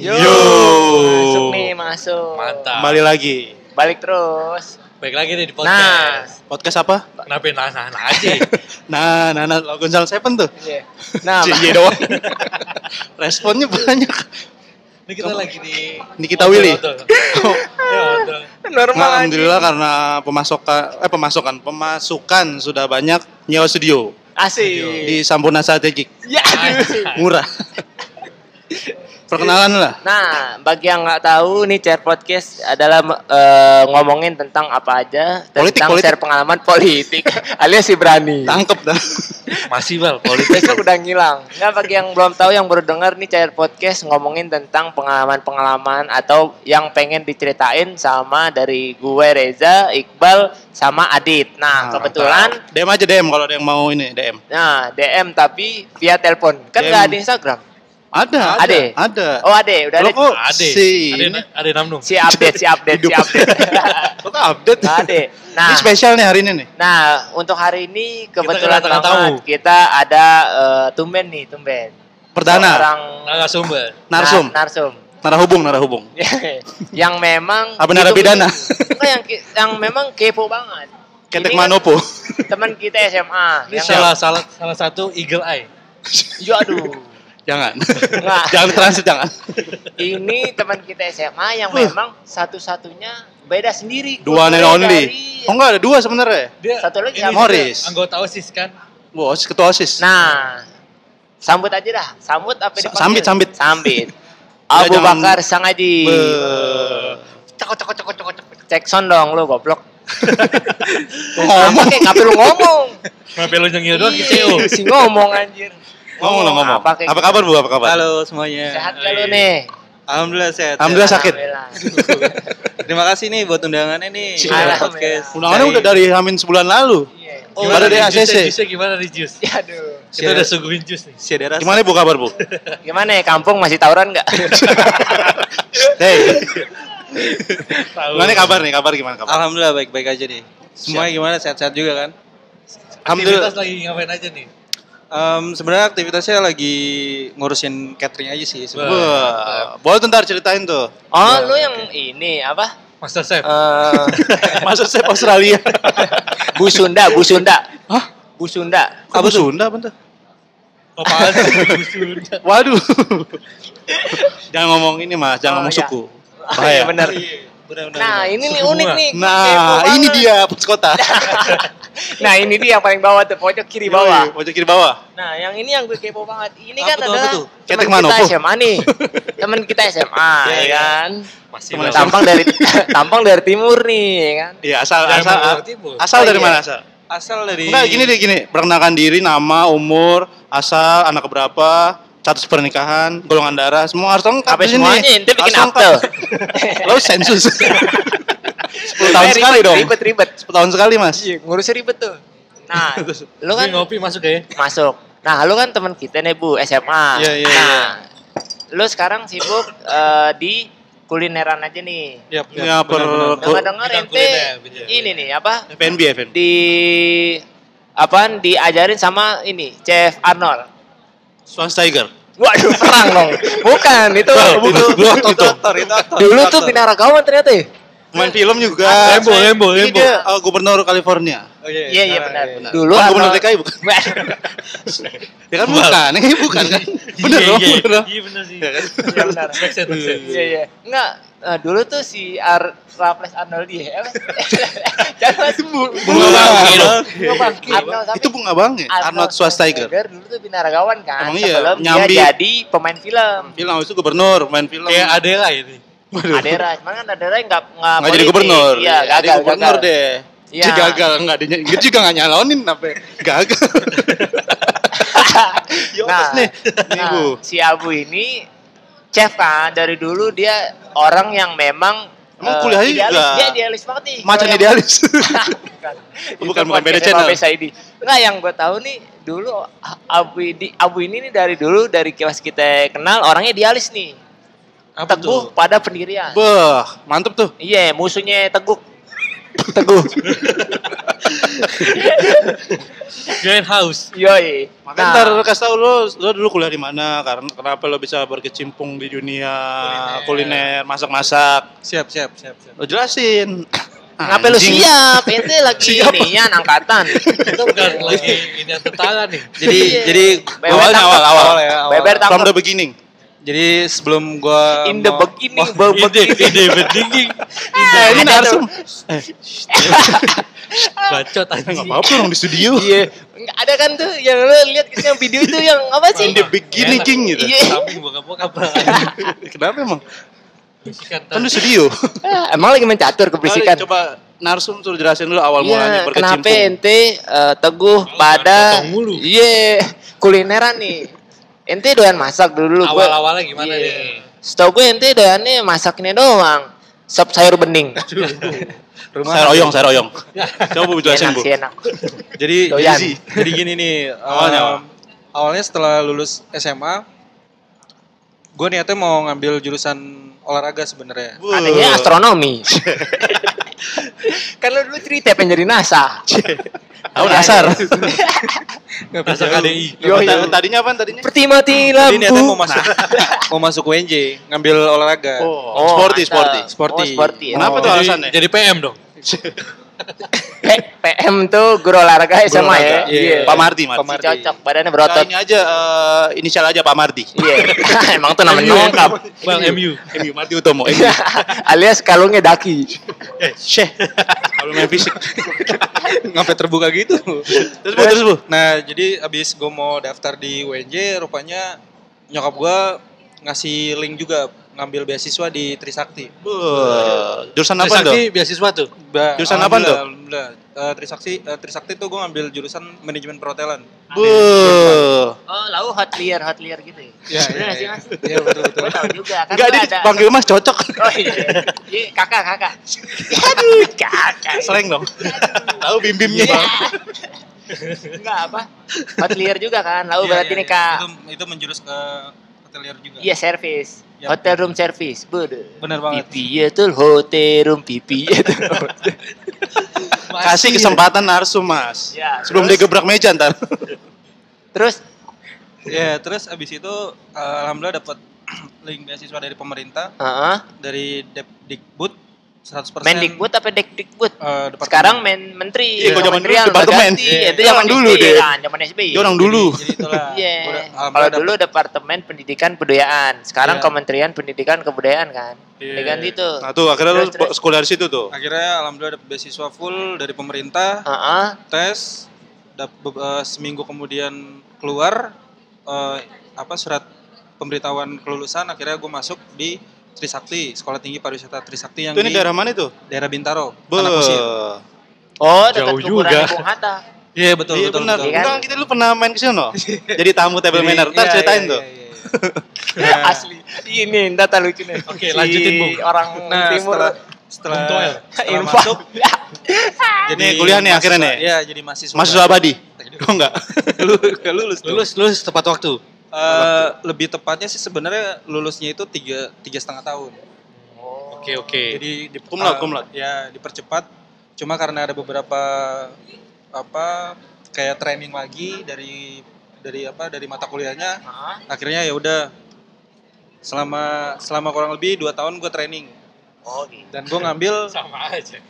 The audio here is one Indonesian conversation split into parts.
Yo. Yo. Masuk nih, masuk. Mantap. Kembali lagi. Balik terus. Baik lagi nih di Nah, podcast. Podcast apa? Kenapa nah nah nah aja? Nah, nah, nah, Gonzal Seven tuh. iya. Nah, Cie doang. Responnya banyak. Ini kita lagi di Ini kita Willy. Odol. Ya, odol. normal Nah, Alhamdulillah karena pemasukan eh pemasukan pemasukan sudah banyak nyewa studio Asik. di Sampurna Strategik. Ya, aduh. Murah. Perkenalan lah. Nah, bagi yang nggak tahu nih share podcast adalah eh, ngomongin tentang apa aja Politik, tentang politik. share pengalaman politik alias si berani. Tangkep dah. Masih bal politik. Besok udah ngilang. Nggak bagi yang belum tahu yang baru dengar nih share podcast ngomongin tentang pengalaman-pengalaman atau yang pengen diceritain sama dari gue Reza, Iqbal sama Adit. Nah, Nah, kebetulan DM aja DM kalau ada yang mau ini DM. nah DM tapi via telepon. Kan DM. nggak ada Instagram. Ada. Ada? Ada. Oh, ada, udah ada. kok Ade. si Ada ini? ada namnung. Si update, si update, si update. Kok update? Ada. Nah, Ini spesial nih hari ini nih. Nah, untuk hari ini kebetulan banget tamu. kita ada eh, tumben nih, tumben. Perdana. Orang Narasumber. Narsum. Na- narsum. Narahubung, narahubung. yang memang Apa itu- narapidana? Enggak, yang yang memang kepo banget. Ketek kan Manopo. Teman kita SMA. Ini yang salah salah salah satu Eagle Eye. Ya aduh. Jangan. Nggak. jangan transit jangan. Ini teman kita SMA yang memang satu-satunya beda sendiri. Dua and only. dari- Oh enggak ada dua sebenarnya. Dia Satu lagi juga Morris. Anggota OSIS kan. Bos, ketua OSIS. Nah, sambut aja dah. Sambut apa Sa- dipanggil? sambit, sambit. Sambit. Abu jangan- Bakar Sangaji. Be- cokot cokot. cokot. Cek sound dong lu goblok. Ngomong. Kayak ngapain lu ngomong? Kenapa lu nyengir doang gitu? Si ngomong anjir. Ngomong lo ngomong. Apa, Apa kabar Bu? Apa kabar? Halo semuanya. Sehat gak lu nih? Alhamdulillah sehat. Alhamdulillah sakit. Alhamdulillah. Terima kasih nih buat undangannya nih. Alhamdulillah. podcast. Undangannya Dari- udah dari Hamin sebulan lalu. Iya. Oh, Gimana ada di di jus? ACC. Jusnya gimana di jus? Ya aduh. Kita udah suguhin jus nih. Si ada. Gimana Bu kabar Bu? Gimana ya kampung masih tawuran nggak? Hey, Tahu. gimana kabar nih? Kabar gimana kabar? Alhamdulillah baik-baik aja nih. Semuanya gimana sehat-sehat juga kan? Aktivitas lagi ngapain aja nih? Em, sebenarnya aktivitasnya lagi ngurusin catering aja sih. Wah, boleh tuh ntar ceritain tuh. Oh, lu yang ini apa? Master Chef. Eh, Masuk saya Australia. Bu Sunda, Bu Sunda. Hah? Bu Sunda. Apa Sunda apa tuh? Apaan sih? Waduh. jangan ngomong ini mas, jangan Oh, ngomong iya. suku. Oh, Bahaya. iya benar. Benar-benar. Nah, ini nih unik nih. Nah, ini dia pos kota. Nah, ini dia yang paling bawah tuh, pojok kiri bawah. Yoi, Pojok kiri bawah. Nah, yang ini yang gue kepo banget. Ini Apa kan tuh, adalah teman kita Manopo. SMA nih. teman kita SMA, Iya, ya iya. kan? Masih Temen. Tampang dari tampang dari timur nih, ya kan? Iya, asal Jangan asal ngomong timur. asal Oh, dari iya. mana asal? Asal dari Enggak, gini deh gini. Perkenalkan diri, nama, umur, asal, anak berapa, status pernikahan, golongan darah, semua harus lengkap Apa semuanya ente bikin akte. Lo sensus. 10 tahun sekali dong. Ribet, ribet. 10 tahun sekali, Mas. Iya, ngurusnya ribet tuh. Nah, lu kan ngopi masuk ya? masuk. Nah, lu kan teman kita nih, Bu, SMA. Iya, iya, Nah, lu sekarang sibuk eh, di kulineran aja nih. Yap, Ya, per Dengar-dengar ente ini nih apa? FNB, FNB. Di apaan diajarin sama ini Chef Arnold. Schwarzenegger. Waduh, perang dong. Bukan, itu bukan. itu itu itu dulu tuh binaragawan ternyata ya. Main film juga. Lembo, Lembo, Ini Lembo. dia uh, gubernur California. Oh, Iya, iya benar. iya. Dulu Bukan gubernur DKI bukan? Ya kan bukan, ini bukan kan? Iya, dong, iya. bener dong. Iya bener sih. Iya kan? Iya benar. Iya, iya. Enggak, eh, dulu tuh si Ar Raffles Arnoldi ya. masih bu Bunga dong. Bunga siapa? Itu bunga bang ya? Arnold Schwarzenegger. Dulu tuh binaragawan kan. Emang iya, Sebelum nyambi. dia jadi pemain film. Film itu gubernur, main film. Kayak Adela ini. Adera, cuman kan Adera nggak nggak Nggak jadi gubernur. Iya, Jadi gagal, gubernur gagal. deh. Iya. Dia gagal enggak dia, juga enggak nyalonin apa. Gagal. Nah, nih. Nih, nah, si Abu ini chef kan dari dulu dia orang yang memang Emang eh, kuliahnya idealis. juga Dia idealis banget nih. Macan yang- idealis. bukan. Bukan, bukan beda channel. Saidi. Enggak yang gue tahu nih dulu Abu ini Abu ini nih dari dulu dari kilas kita kenal orangnya idealis nih. Apa Teguh tuh? pada pendirian. Beh, mantep tuh. Iya, musuhnya Teguh. Teguh. Join house. Yoi. Makanya ntar lu kasih tau lu, lu dulu kuliah di mana, karena kenapa lu bisa berkecimpung di dunia kuliner, masak-masak. Siap, siap, siap, siap. Lu jelasin. Kenapa lu siap? Ente lagi Siap. inian angkatan. Itu bukan lagi ini yang tetangga nih. Jadi jadi Awalnya, tangkap. awal, awal. ya, awal. Beber From the beginning. Jadi sebelum gua In the mau- beginning, mau- bau Ide, beginning. ide berdinging. Eh, ini narsum. Bacot Enggak anjing. apa-apa dong di studio. Iya. Nggak Ada kan tuh yang lu lihat yang video itu yang apa sih? In the beginning, King, gitu. Iya. Samping bokap-bokap. Kenapa emang? Bisikan Kan di studio. Ah, Emang lagi mencatur keberisikan. Coba narsum suruh jelasin dulu awal mulanya Iya, kenapa berkecimpung. ente eh, teguh pada potong mulu. iya kulineran nih. Ente doyan masak dulu gua. Awal-awalnya gimana Iya. nih? Setahu gue ente doyannya masaknya doang. Sop sayur bening. rumah Saya royong, saya royong. Coba Bu jelasin, enak Bu. sih enak. Jadi Doyan. jadi, jadi gini nih. Awalnya apa? awalnya setelah lulus SMA, gue niatnya mau ngambil jurusan olahraga sebenarnya. Adanya astronomi. kan lu dulu cerita pengen jadi NASA. Tahu dasar. Masa KDI. Yo, yo. Tadinya apa tadinya? Seperti mati Jadi niatnya mau lampu. masuk mau masuk UNJ, ngambil olahraga. Oh, sporty, mantap. sporty. Sporty. Oh, sporty. Kenapa Oh. tuh Jadi, alasannya? jadi PM dong. P- PM tuh guru olahraga SMA ya. olahraga. Iya. Pak Mardi, Mardi. Pak Mardi. Cocok, badannya Nah, berotot. ini aja eh, inisial aja Pak Mardi. Iya. Emang tuh namanya MU, lengkap. Bang MU. MU Mardi Utomo. MU. Alias kalungnya daki. Eh, Syekh. Kalau main fisik. Ngapain terbuka gitu? Terus Bu, terus Bu. Nah, jadi abis gue mau daftar di UNJ, rupanya nyokap gue ngasih link juga ngambil beasiswa di Trisakti. Bu, jurusan apa tuh? Trisakti beasiswa tuh. Ba- Jurusan apa tuh? Alhamdulillah. Eh, Trisakti, eh, Trisakti tuh gue ngambil jurusan manajemen perhotelan. Bu. Oh, lalu hotelier, hotelier gitu ya? Iya, iya, sih, iya. Mas? Iya, betul, betul. Gue tahu juga. Kan Enggak ada. panggil Mas cocok. Oh iya. Iya, kakak, kakak. Aduh, kakak. Slang dong. Tahu bim-bimnya. Iya. Enggak apa? Hotelier juga kan? Lalu Iya, berarti nih. Kak. Itu, itu menjurus ke hotelier juga. Iya, service. Yap. Hotel room service. Beuh. Bener banget. Pipi ya tuh hotel room pipi ya. Kasih kesempatan narsum, Mas. Ya, Sebelum terus? dia gebrak meja ntar. Terus Ya, terus abis itu eh, alhamdulillah dapat link beasiswa dari pemerintah Heeh. dari Depdikbud 100% Mendikbud apa Dekdikbud? eh, departemen. Sekarang men menteri. Iya, gua zaman dulu departemen. ganti. Iya. Itu Zaman dulu deh. kan, zaman SBY. Dia orang dulu. Jadi, jadi itulah. Iya. Kalau dulu Departemen Pendidikan Kebudayaan, sekarang Iya. Kementerian Pendidikan Kebudayaan kan. Iya. Diganti tuh. Nah tuh akhirnya lu Terus, sekolah dari situ tuh. dapet- akhirnya alhamdulillah dapat beasiswa full dari pemerintah, Heeh. tes dap, be- eh, seminggu kemudian keluar eh, apa surat pemberitahuan kelulusan akhirnya gue masuk di Trisakti, Sekolah Tinggi Pariwisata Trisakti yang Itu ini di daerah mana itu? daerah Bintaro, Be. Tanah Kusir. Oh, dekat Jauh kuburan juga. Bung Hatta. Iya betul Iya betul benar. betul. Iya kan? Enggak, kita dulu pernah main ke sono. Jadi tamu table Jadi, manner. Ntar iya, ceritain iya, tuh. iya, iya. Nah, Asli. Ini data lucu nih. Oke, lanjutin, Bung. Orang Nah, timur. setelah setelah, setelah Info. masuk jadi Nih, kuliah nih akhirnya nih. Iya, jadi mahasiswa. Mahasiswa abadi. Oh enggak. Lu gak lulus. Lulus, lulus tepat waktu. Eh, lebih tepatnya sih sebenarnya lulusnya itu tiga tiga setengah tahun. Oke, oke. Jadi di, Cum laude, eh, cum laude. ya dipercepat. Cuma karena ada beberapa apa kayak training lagi dari dari apa dari mata kuliahnya, Heeh. akhirnya ya udah selama selama kurang lebih dua tahun gue training Oh, gitu. dan gue ngambil Sama aja.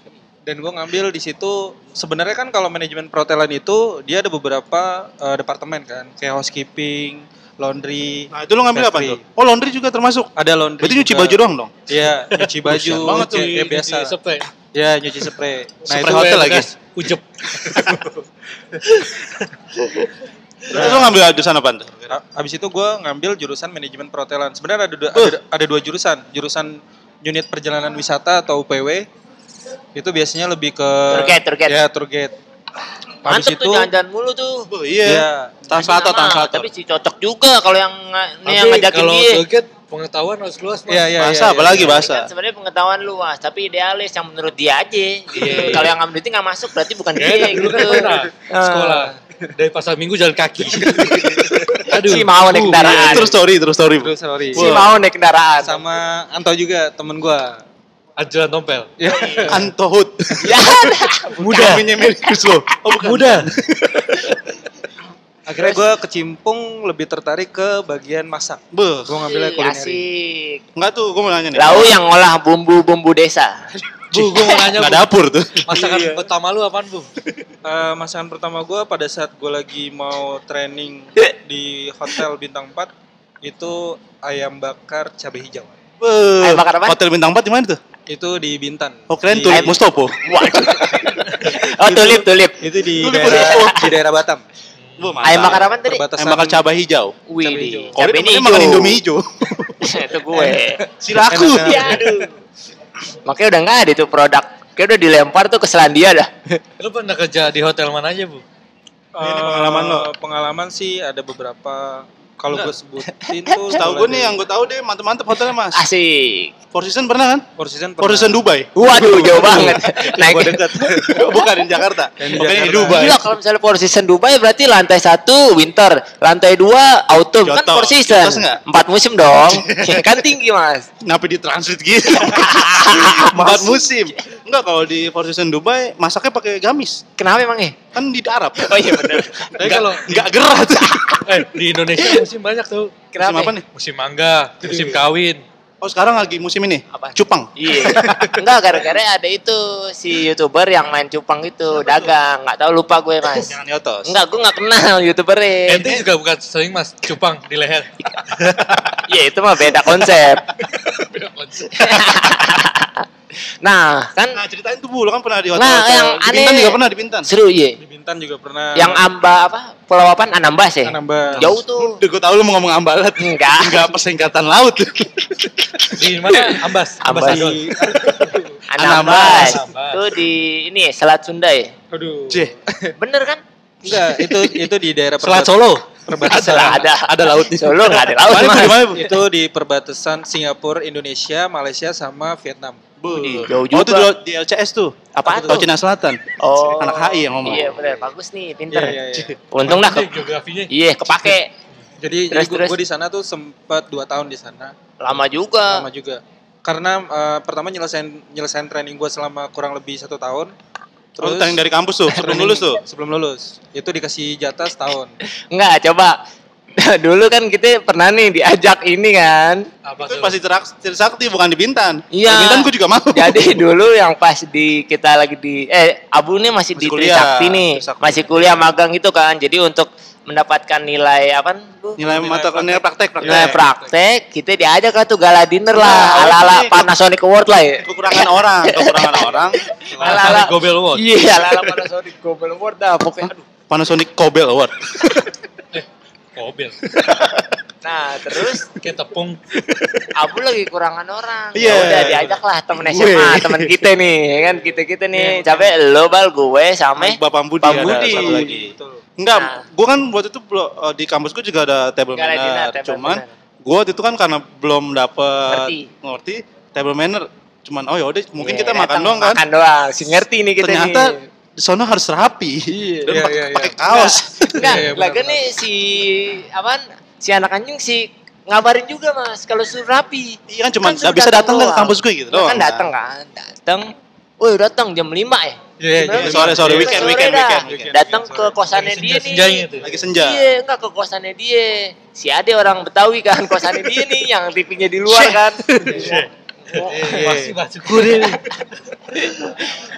dan gue ngambil di situ sebenarnya kan kalau manajemen perhotelan itu dia ada beberapa eh, departemen kan kayak housekeeping, laundry, Nah, itu lu ngambil apa tuh? Oh, laundry juga termasuk. ada laundry. Berarti nyuci juga. baju doang dong? Iya, nyuci baju banget tuh, kayak, kayak biasa. Spray. Ya, nyuci spray. Nah, Spray itu hotel lagi. Ujep. Terus lu ngambil jurusan apa tuh? A- Abis itu gue ngambil jurusan manajemen perhotelan. Sebenarnya ada dua, Uh. ada, ada dua jurusan. Jurusan unit perjalanan wisata atau UPW. Itu biasanya lebih ke Tour guide, tour guide. Ya, tour Mantep tuh jalan-jalan mulu tuh. Oh, iya. Iya. Translator, translator. Tapi sih cocok juga kalau yang ini yang ngajakin kalau dia. target pengetahuan harus luas, Mas. Iya, iya, Bahasa iya, apalagi iya. bahasa. Kan sebenarnya pengetahuan luas, tapi idealis yang menurut dia aja. Gitu. Kalau yang ngambil itu nggak masuk berarti bukan dia enak, dulu gitu. kan Ah. sekolah. Dari pasar minggu jalan kaki. Aduh. Si mau naik kendaraan. Terus story, terus story. Terus sorry. Si mau naik kendaraan. Sama Anto juga temen gue. Anjuran tompel. Antohut. Ya, Muda. Namanya Medikus lo. Oh bukan. Muda. Akhirnya gue kecimpung lebih tertarik ke bagian masak. Beuh. Gue ngambilnya kulineri. asik. Enggak tuh, gue mau nanya nih. Lau yang ngolah bumbu-bumbu desa. Bu, gue mau nanya, Nggak Bu. dapur tuh. Masakan Iya. pertama lu apaan, Bu? Eh, masakan pertama gue pada saat gue lagi mau training di hotel bintang 4 itu ayam bakar cabai hijau. Beuh. Ayam bakar apa? Hotel bintang 4 di mana tuh? Itu di Bintan. Oh keren Di- Ayam- Mustopo. Waduh. Oh, tulip, tulip. Itu di Tulip daerah Mustopo. di daerah Batam. Beuh, Ayam bakar apa tadi? Perbatasan Ayam bakar cabai hijau. Wih, hijau. Kalau cabai dia hijau. makan Indomie hijau. itu gue. Silaku. Ya, aduh. Makanya udah nggak ada itu produk. Kayak udah dilempar tuh ke Selandia dah. Lu pernah kerja di hotel mana aja, Bu? Ini pengalaman lo. Eh, Pengalaman sih ada beberapa. Kalau gue sebutin tuh Tahu gue nih yang gue tahu deh mantep-mantep hotelnya mas. Asik. Four Seasons pernah kan? Four Seasons Four. Seasons Dubai. Waduh, jauh banget. Naik. Gue dekat. Bukan di Jakarta. Di Bukan di. Dubai. Gila kalau misalnya Four Season Dubai berarti lantai satu winter, lantai dua autumn kan. Four Season. Kyoto nggak? Empat musim dong. kan tinggi mas. Kenapa di transit gitu? Empat musim. Enggak kalau di Four Seasons Dubai masaknya pakai gamis. Kenapa emangnya? Kan di Arab. Oh iya benar. Tapi kalau Enggak gerah tuh. eh, di Indonesia musim banyak tuh. Kenapa? Musim apa nih? Musim mangga, musim kawin. Oh sekarang lagi musim ini. Apa? Cupang. Iya. Enggak gara-gara ada itu si youtuber yang main cupang itu dagang. Nggak tahu lupa gue mas. Jangan yotos. Enggak, gue nggak kenal youtubernya. Ente juga bukan sering mas cupang di leher. Iya itu mah beda konsep. Beda konsep. nah kan Nah ceritain tuh Bu, lo kan pernah di hotel. Nah, yang di Bintan aneh- juga pernah di Bintan. seru iya. Di Bintan juga pernah. Yang amba apa? Pulau apa? Anambas ya? Anambas. Jauh tuh. Udah gue tau lu mau ngomong ambalat. Enggak. Enggak persingkatan laut. Di mana? Ambas. Ambas. Ambasador. Anambas. Anambas. Itu di ini ya, Selat Sunda ya. Aduh. Cih, Bener kan? Enggak, itu itu di daerah Selat perbat- Solo. perbatasan. Ada, ada. ada lautnya. Solo nggak ada laut Mana, Bu? mas. Di mana, Bu? Itu di perbatasan Singapura, Indonesia, Malaysia sama Vietnam. Wih, jauh Oh itu juga. di, LCS tuh. Laut tuh? Cina Selatan. Oh. Anak HI yang ngomong. Iya bener, bagus nih, pinter. Iya, iya, iya. Untung. Ini Ke, geografinya. iya, kepake. Jadi, Terus, jadi gue di sana tuh sempat dua tahun di sana, Lama juga. lama juga. Karena eh, pertama nyelesain nyelesain training gue selama kurang lebih satu tahun. Terus oh, dari kampus tuh, sebelum training- lulus tuh. Sebelum lulus. Itu dikasih jatah setahun. Enggak, coba. Dulu kan kita pernah nih diajak ini kan. Apa Itu pasti Trisakti bukan di Bintan. Iya. Di Bintan gue juga mau. Jadi dulu yang pas di kita lagi di eh Abu nih masih, Masih di kuliah, Trisakti nih, Trisakti. masih kuliah magang itu kan. Jadi untuk mendapatkan nilai apa? Nilai mata nilai praktek praktek. Nilai praktek, kita diajak tuh gala dinner Nah, lah, ala-ala ini- Panasonic Award lah ya. Kekurangan orang, kekurangan orang. Ala-ala Gobel Award. Iya, ala-ala Panasonic Gobel Award dah pokoknya. Aduh. Panasonic Cobel Award. Gobel. Nah, terus Kayak tepung. Abu lagi kurangan orang. Iya. Ya udah diajak lah temen. SMA, temen kita nih, ya kan kita-kita nih. Capek lo bal gue sama Bapak Budi Pak ada Budi. satu lagi. Betul. Enggak, Nah. gue kan waktu itu belum- eh, di kampus gue juga ada table dinner, manner. table Cuman manner. gue waktu itu kan karena belum dapet Ngerti. ngerti table manner. Cuman oh yaudah mungkin Iya, kita makan doang kan. Makan doang, si ngerti nih kita Ternyata nih. Sana harus rapi. Iya. Dan Iya, pakai iya, iya. pakai kaos. Enggak, Iya, iya, lagi benar, nih si apaan? Si anak anjing si ngabarin juga mas kalau suruh rapi. Iya kan suruh nggak bisa datang ke kampus gue gitu Nah, doang. Kan datang kan, datang. Woi datang jam 5 ya. Iya, iya, sore, sore, weekend, sore weekend, dah. weekend, weekend. Datang ke kosannya dia nih. tuh. Lagi senja. Iya, enggak ke kosannya dia. Si Ade orang Betawi kan, kosannya dia nih yang TV-nya di luar kan. Masih masuk kurir.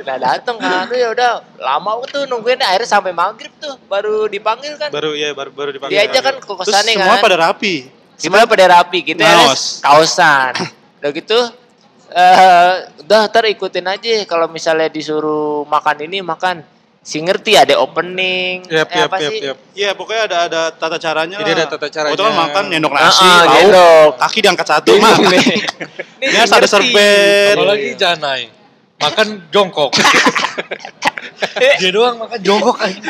Nah datang kan, ya udah lama tuh nungguin akhirnya sampai maghrib tuh baru dipanggil kan. Baru ya baru baru dipanggil. Dia aja kan ke Terus kosannya semua kan. pada rapi. Semuanya pada rapi, kita Kaos. harus kaosan. Udah gitu eh udah ntar ikutin aja kalau misalnya disuruh makan ini makan si ngerti ada opening Yap, eh, yap, apa yap, sih yap. Iya pokoknya ada ada tata caranya Jadi lah. ada tata caranya. Waktu kan makan nyendok nasi, Ah, ah, lauk, nyendok. kaki diangkat satu, nih. Ini harus ada ngerti. serbet. Apalagi janai. Makan jongkok. Dia doang makan jongkok aja.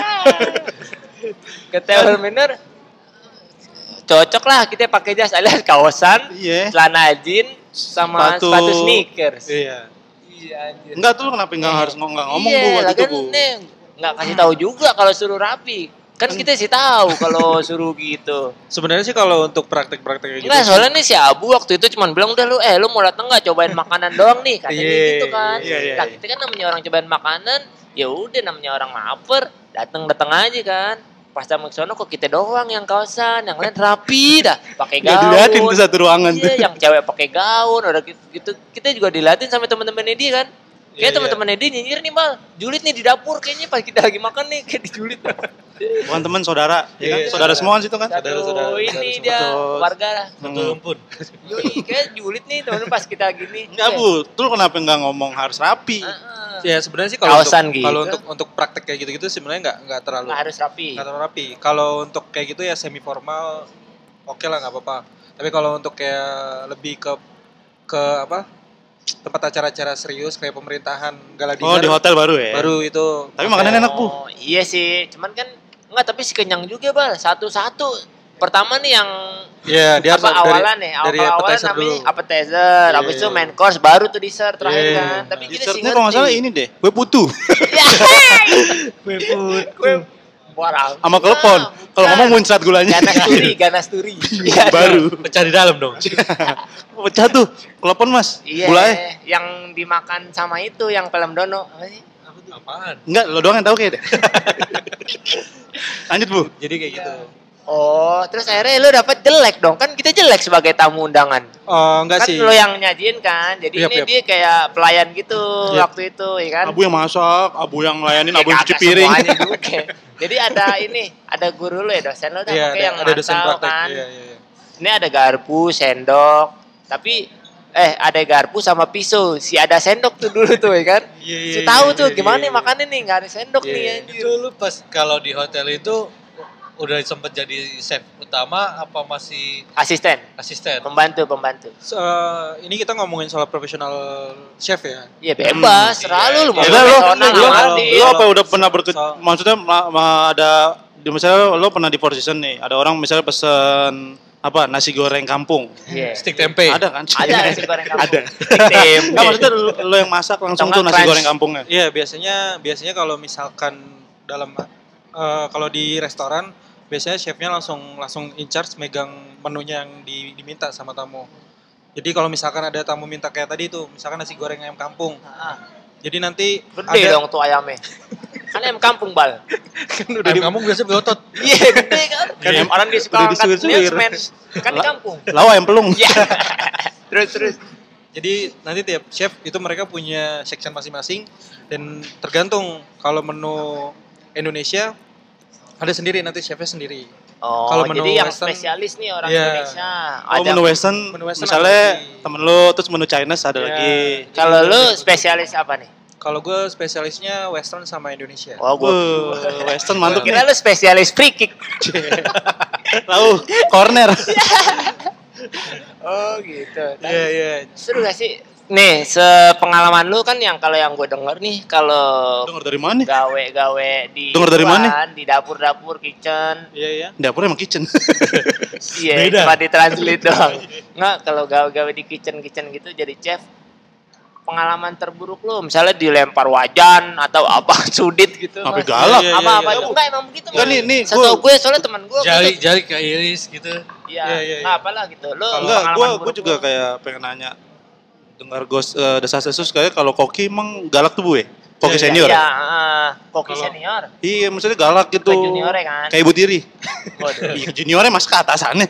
ke table manner cocok lah kita pakai jas alias kaosan Iya. celana jean sama Sepatu. sepatu, sneakers Iya. iya anjir Enggak tuh kenapa enggak harus ngomong nggak ngomong iya, Bu waktu itu lagian Bu. Nggak kasih tahu juga kalau suruh rapi Kan kita sih tahu kalau suruh gitu. Sebenarnya sih kalau untuk praktek-praktek gitu. Enggak, sih- soalnya nih si Abu waktu itu cuman bilang udah lu eh lu mau datang nggak cobain makanan doang nih katanya Iya, gitu kan. iya, iya, Nah, iya. kita kan namanya orang cobain makanan, ya udah namanya orang lapar, datang datang aja kan. Pas sama ke sono kok kita doang yang kaosan, yang lain rapi dah, pakai Nggak gaun. diliatin tuh satu ruangan tuh. Iya, yang cewek pakai gaun, udah gitu, gitu. Kita juga dilatih sama teman-teman dia kan. Kayak Iya, iya. teman-teman dia nyinyir nih, Bal. Julid nih di dapur kayaknya pas kita lagi makan nih kayak dijulit. Bukan teman saudara, ya kan? Iya, Saudara saudara. semua kan situ kan? Satu Saudara-saudara, ini saudara dia semua. warga lah. Satu Hmm. rumpun. Yoi, kayak julid nih temen pas kita gini. Enggak, Bu. Tuh kenapa enggak ngomong harus rapi? Heeh. Ya sebenarnya sih kalau Kaosan untuk, gitu. kalau untuk untuk praktek kayak gitu-gitu sebenarnya nggak nggak terlalu Nggak harus rapi. nggak terlalu rapi. Kalau untuk kayak gitu ya semi formal oke lah nggak apa-apa. Tapi kalau untuk kayak lebih ke ke apa tempat acara-acara serius kayak pemerintahan gala Oh, dinner di hotel baru ya? baru itu Tapi makanannya enak, Bu. Oh, Iya sih, cuman kan enggak tapi si kenyang juga, Bal. Satu-satu. Pertama nih yang ya dia harus apa dari- awalan nih, dari awal-awalan appetizer namanya dulu. appetizer, Iya, habis itu iya. main course, baru tuh dessert terakhir Iya. kan. Tapi kita sih Dessertnya kalau nggak salah ini deh, kue putu Ya, Kue put. Barang. sama kelepon. Kalau ngomong muncrat gulanya. ganas turi, ganas turi. Iya, baru. Pecah di dalam dong. Pecah tuh, kelepon mas. Iya, Gulanya. yang dimakan sama itu yang film dono. Apa sih? Apaan? Enggak, lo doang yang tahu kayak deh. Lanjut bu. Jadi kayak gitu. Oh, terus akhirnya lu dapat jelek dong. Kan kita jelek sebagai tamu undangan. Oh, enggak kan sih. lo yang nyajin kan. Jadi Yap, ini yap. dia kayak pelayan gitu Yap. waktu itu, ya kan? Abu yang masak, abu yang ngelayanin, Ya abu yang cuci piring. juga. Jadi ada ini, ada guru lu ya dosen lu dah Iya, pokoknya ada, yang ada dosen praktek. kan. Iya, iya, iya. Ini ada garpu, sendok, tapi eh ada garpu sama pisau. Si ada sendok tuh dulu tuh ya kan. Iya, iya, Si iya, tahu iya, tuh iya, gimana iya. nih makannya nih nggak ada sendok Iya, nih iya. anjir. Itu lu pas kalau di hotel itu udah sempat jadi chef utama apa masih Asisten, asisten? pembantu, pembantu. So, eh, ini kita ngomongin soal profesional chef ya. Iya bebas, selalu lu mau Ya udah lo, profesional lo, amatir. lo apa udah pernah berke... So- Maksudnya ma- ma- ada di misalnya lo pernah di position nih, ada orang misalnya pesen apa nasi goreng kampung. Iya. Stick tempe. Ada kan? Ada nasi goreng kampung. Ada. Tempe. Enggak maksudnya lo, lo yang masak langsung Atau tuh nasi crunch. goreng kampungnya. Iya, biasanya biasanya kalau misalkan dalam eh, kalau di restoran biasanya chefnya langsung langsung in charge megang menunya yang di- diminta sama tamu. Jadi kalau misalkan ada tamu minta kayak tadi tuh, misalkan nasi goreng ayam kampung. Ah, Jadi nanti Gede ada dong tuh ayamnya. Kan ayam kampung bal. kan udah Ayam di, kamu biasa berotot. Iya gede kan. Kan Iya. orang dia suka angkat milkman. Kan di kampung. Lawa yang pelung. Iya. terus terus. Jadi nanti tiap chef itu mereka punya section masing-masing dan tergantung kalau menu Indonesia ada sendiri nanti chefnya sendiri. Oh, Kalau menu jadi yang Western- spesialis nih orang Iya. Indonesia. Oh menu western, Menu western misalnya ada lagi. temen lo terus menu Chinese ada Iya. lagi. Kalau lu spesialis apa nih? Kalau gue spesialisnya Western sama Indonesia. Oh, gua Wah, western mantep kira lu spesialis free kick. Tahu, corner. Oh, gitu. Iya iya. Seru gak sih? Nih, sepengalaman lu kan yang kalau yang gue denger nih kalau Dengar dari mana? gawe-gawe di Denger dari mana? di dapur-dapur kitchen Iya iya. Dapur emang kitchen. iya cuma ditranslate doang nggak kalau gawe-gawe di kitchen kitchen gitu jadi chef pengalaman terburuk lu misalnya dilempar wajan atau apa sudit gitu Mas. galak. Iya, iya, apa apa iya. itu enggak emang begitu Enggak, nih, nih, setahu gua- gue soalnya teman gue Jari jari ke iris gitu. iya Iya, iya, iya. apalah gitu lo Enggak, buruk gua juga lu. kayak pengen nanya dengar gos uh, desas desus kayak kalau koki emang galak tuh bu ya? Koki Iya, senior. iya ya? ah, koki Kalau- senior Iya, maksudnya galak gitu. Ke juniornya kan? Kayak ibu tiri. Iya, juniornya mas ke atasannya.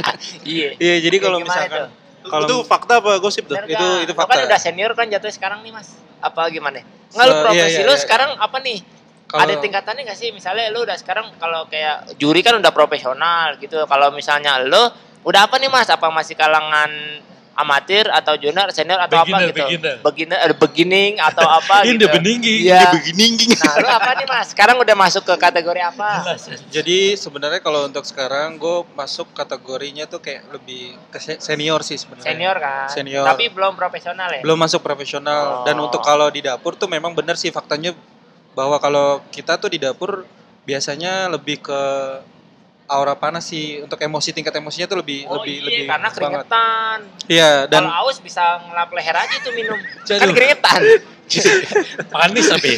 iya Iya jadi Kayak kalau misalkan tuh? Kalau itu fakta apa gosip tuh? Itu- itu kan fakta. udah senior kan jatuh sekarang nih mas. Apa gimana? Nggak lu Se- iya, profesi iya, lu iya. sekarang apa nih? Kalau- ada tingkatannya nggak sih? Misalnya lu udah sekarang kalau kayak juri kan udah profesional gitu. Kalau misalnya lu udah apa nih mas? Apa masih kalangan amatir atau junior senior atau apa Beginner, gitu beginner. beginner eh, beginning atau apa Ini gitu udah beninggi. Iya. Dia begini nah lu apa nih mas sekarang udah masuk ke kategori apa Jelas ya. jadi sebenarnya kalau untuk sekarang gue masuk kategorinya tuh kayak lebih ke se- senior sih sebenarnya. senior kan Senior. tapi belum profesional ya Belum masuk profesional dan Oh. untuk kalau di dapur tuh memang benar sih faktanya bahwa kalau kita tuh di dapur biasanya lebih ke aura panas sih untuk emosi tingkat emosinya tuh lebih Oh lebih iya, lebih karena banget. keringetan. Iya dan Kalau aus bisa ngelap leher aja tuh minum. kan Aduh. keringetan. Manis tapi.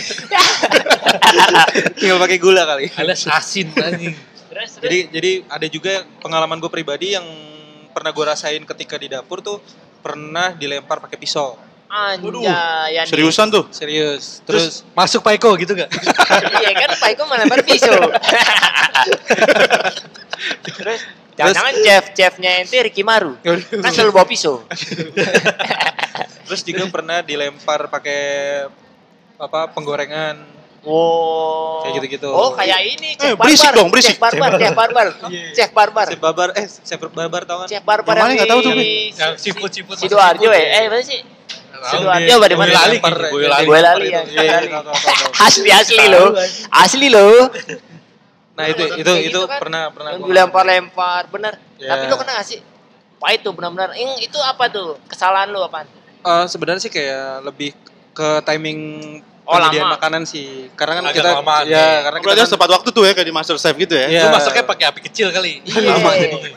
tinggal pakai gula kali Alias asin anjing. Jadi jadi ada juga pengalaman gue pribadi yang pernah gue rasain ketika di dapur tuh pernah dilempar pakai pisau anjay Seriusan tuh? serius Terus terus masuk Pak Eko gitu gak? iya kan Pak Iko melempar pisau terus jangan-jangan chef chefnya ente Ricky Maru kan selalu bawa pisau terus juga pernah dilempar pakai apa penggorengan Wow. Kayak gitu-gitu. Oh, kayak ini Eh, Chef berisik Barbar. dong, berisik. Chef Barbar, Chef Barbar. Iya. Chef Barbar. Chef Babar eh Chef Babar tau kan Chef Barbar Yang mana nggak tahu tuh, Yang siput-siput. Sidoarjo ya? Eh, mana sih? Sidoarjo apa di mana? Boyolali Lempar, Boyolali. Boyolali Lempar ya. itu. Iya, iya. Asli asli loh. Asli loh. Nah, itu itu itu gitu kan. pernah pernah Yang gua- dilempar-lempar, bener. Ya. Tapi lo kena gak sih? Pahit tuh benar-benar. Yang itu apa tuh? Kesalahan lo apaan? Eh, sebenarnya sih kayak lebih ke timing Oh, lama. makanan sih. Karena kan Agak kita kelamaan, ya, ya. karena kita kan, tepat waktu tuh ya kayak di Master Chef gitu ya. Iya. Lu masaknya pakai api kecil kali. Iya. Lama jadinya.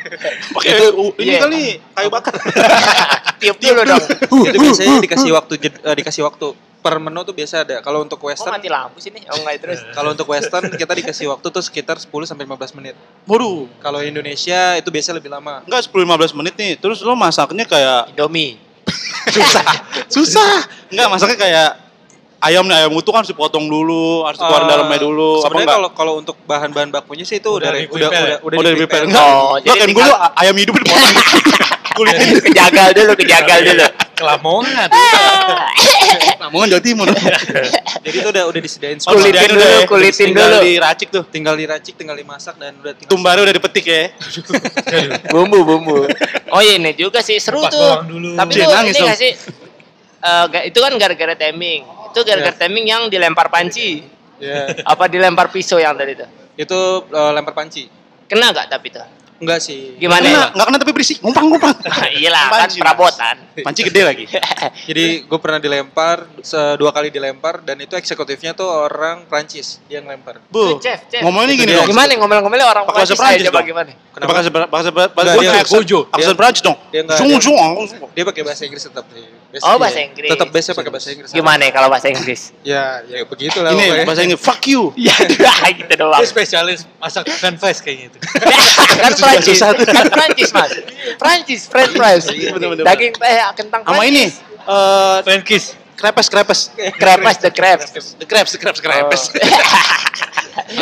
Pakai uh, ini Iya. kali kayu bakar. Tiup dulu dong. itu biasanya dikasih waktu eh, dikasih waktu per menu tuh biasa ada. Kalau untuk western mati lampu sini? Oh enggak terus. kalau untuk western kita dikasih waktu tuh sekitar 10 sampai 15 menit. Waduh. Kalau Indonesia itu biasa lebih lama. Enggak 10-15 menit nih. Terus lo masaknya kayak Indomie. susah. susah. Enggak masaknya kayak ayam nih ayam utuh kan harus dipotong dulu, harus dikeluarin Eh, dalamnya dulu. Apa Sebenarnya kalau kalau untuk bahan-bahan bakunya sih itu udah Udah udah di-prepare. udah udah, Oh, dari di-prepare. prepare. Enggak. Oh, Enggak jadi kan gue tinggal- lu ayam hidup dipotong. Kulitnya kejagal dulu, kejagal dulu. Kelamongan. Lamongan Jawa Timur. Jadi itu udah udah disediain semua. Kulitin dulu, udah ya. kulitin Tinggal dulu. diracik tuh. Tinggal diracik, tinggal dimasak dan udah tinggal Tumbarnya udah dipetik ya. bumbu bumbu. Oh iya ini juga sih seru Kupas tuh. dulu. Tapi nangis ini gak sih? Eh, ga- itu kan gara-gara timing. Itu gara-gara Ya. timing yang dilempar panci. Ya, Apa dilempar pisau yang tadi tuh? itu eh, lempar panci. Kena gak tapi tuh? Enggak sih. Gimana? Enggak kena tapi berisik. Ngumpang-ngumpang. Iyalah kan perabotan. Panci gede lagi. Jadi gue pernah dilempar, dua kali dilempar dan itu eksekutifnya tuh orang Prancis dia ngelempar. Bu, Chef, chef. ngomongnya gini dong. Gimana ngomel-ngomelnya orang Pakai bahasa Prancis Prancis aja dong. bagaimana? Kenapa? Bahasa bahasa bahasa dia aksen, Gojo. aksen Dia- Prancis dong. dia enggak, Zung dia- zung. Dia pakai bahasa Inggris tetap sih. Basic Oh, bahasa Inggris. Tetap biasanya pakai bahasa Inggris. Gimana ya kalau bahasa Inggris? Ya, ya begitulah. Ini pokoknya. bahasa Inggris. Fuck you. Ya gitu doang. Dia spesialis masak fries kayaknya itu. kan Prancis, susah tuh. kan Prancis mas, Prancis, French fries, Iya, daging eh kentang Sama ini eh French kiss. krepes krepes. krepes the crepes, The crepes, the crepes, krepes.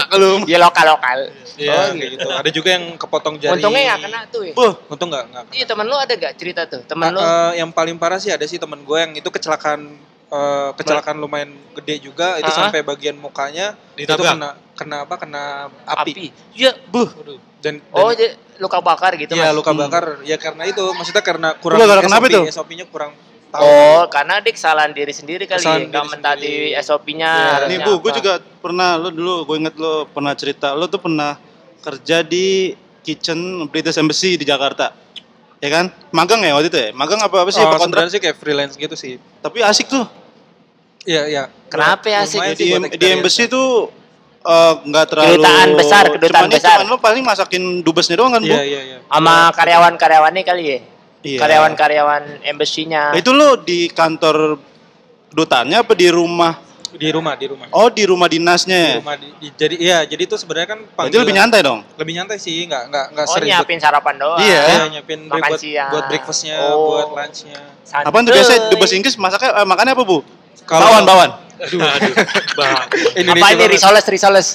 kalau ya lokal lokal. Iya, Oh, gitu. Ada juga yang kepotong jari. Untungnya nggak kena tuh ya. Buh, Untung nggak nggak. Iya temen lu ada gak cerita tuh, temen lu? Eh, yang paling parah sih ada sih temen gue yang itu kecelakaan eh, kecelakaan lumayan gede juga itu Ah. sampai bagian mukanya itu Ditabrak. kena kena apa kena api, api. Iya. buh. dan, Oh, dan jadi luka bakar gitu Iya mas? luka bakar ya karena itu maksudnya karena kurang Lu gara-gara kenapa itu? SOP-nya kurang tahu. Oh, karena dia kesalahan diri sendiri kali Kesalahan ya, mentaati. SOP-nya. Iya. Nih Bu, gue juga pernah lo dulu gue inget lo pernah cerita lo tuh pernah kerja di kitchen British Embassy di Jakarta. Ya kan? Magang ya waktu itu ya? Magang apa apa sih? Oh, apa kontrak? sih kayak freelance gitu sih. Tapi asik tuh. Iya iya. Kenapa ya asik? Di, di embassy tuh eh, nggak terlalu Kedutaan besar, kedutaan cuman, besar. Cuman lo paling masakin dubesnya doang kan, Bu? Iya iya iya. Sama karyawan-karyawannya kali ya? Iya. Karyawan-karyawan embassy-nya. Nah, itu lo di kantor kedutaannya apa di rumah? Di rumah di rumah. Oh, di rumah Di dinasnya. rumah di, di- jadi iya jadi itu sebenarnya kan panggilan- lebih nyantai dong. lebih nyantai sih nggak nggak nggak Oh, seribet. nyiapin sarapan doang. Iya. Iya, nyiapin Makan buat, siang. buat breakfastnya, Oh. buat lunchnya. Apaan tuh biasa dubes Inggris masaknya eh, makannya apa, Bu? Kalau- Bawan, bawan. Aduh, aduh. Bah. Apa ini risoles, risoles?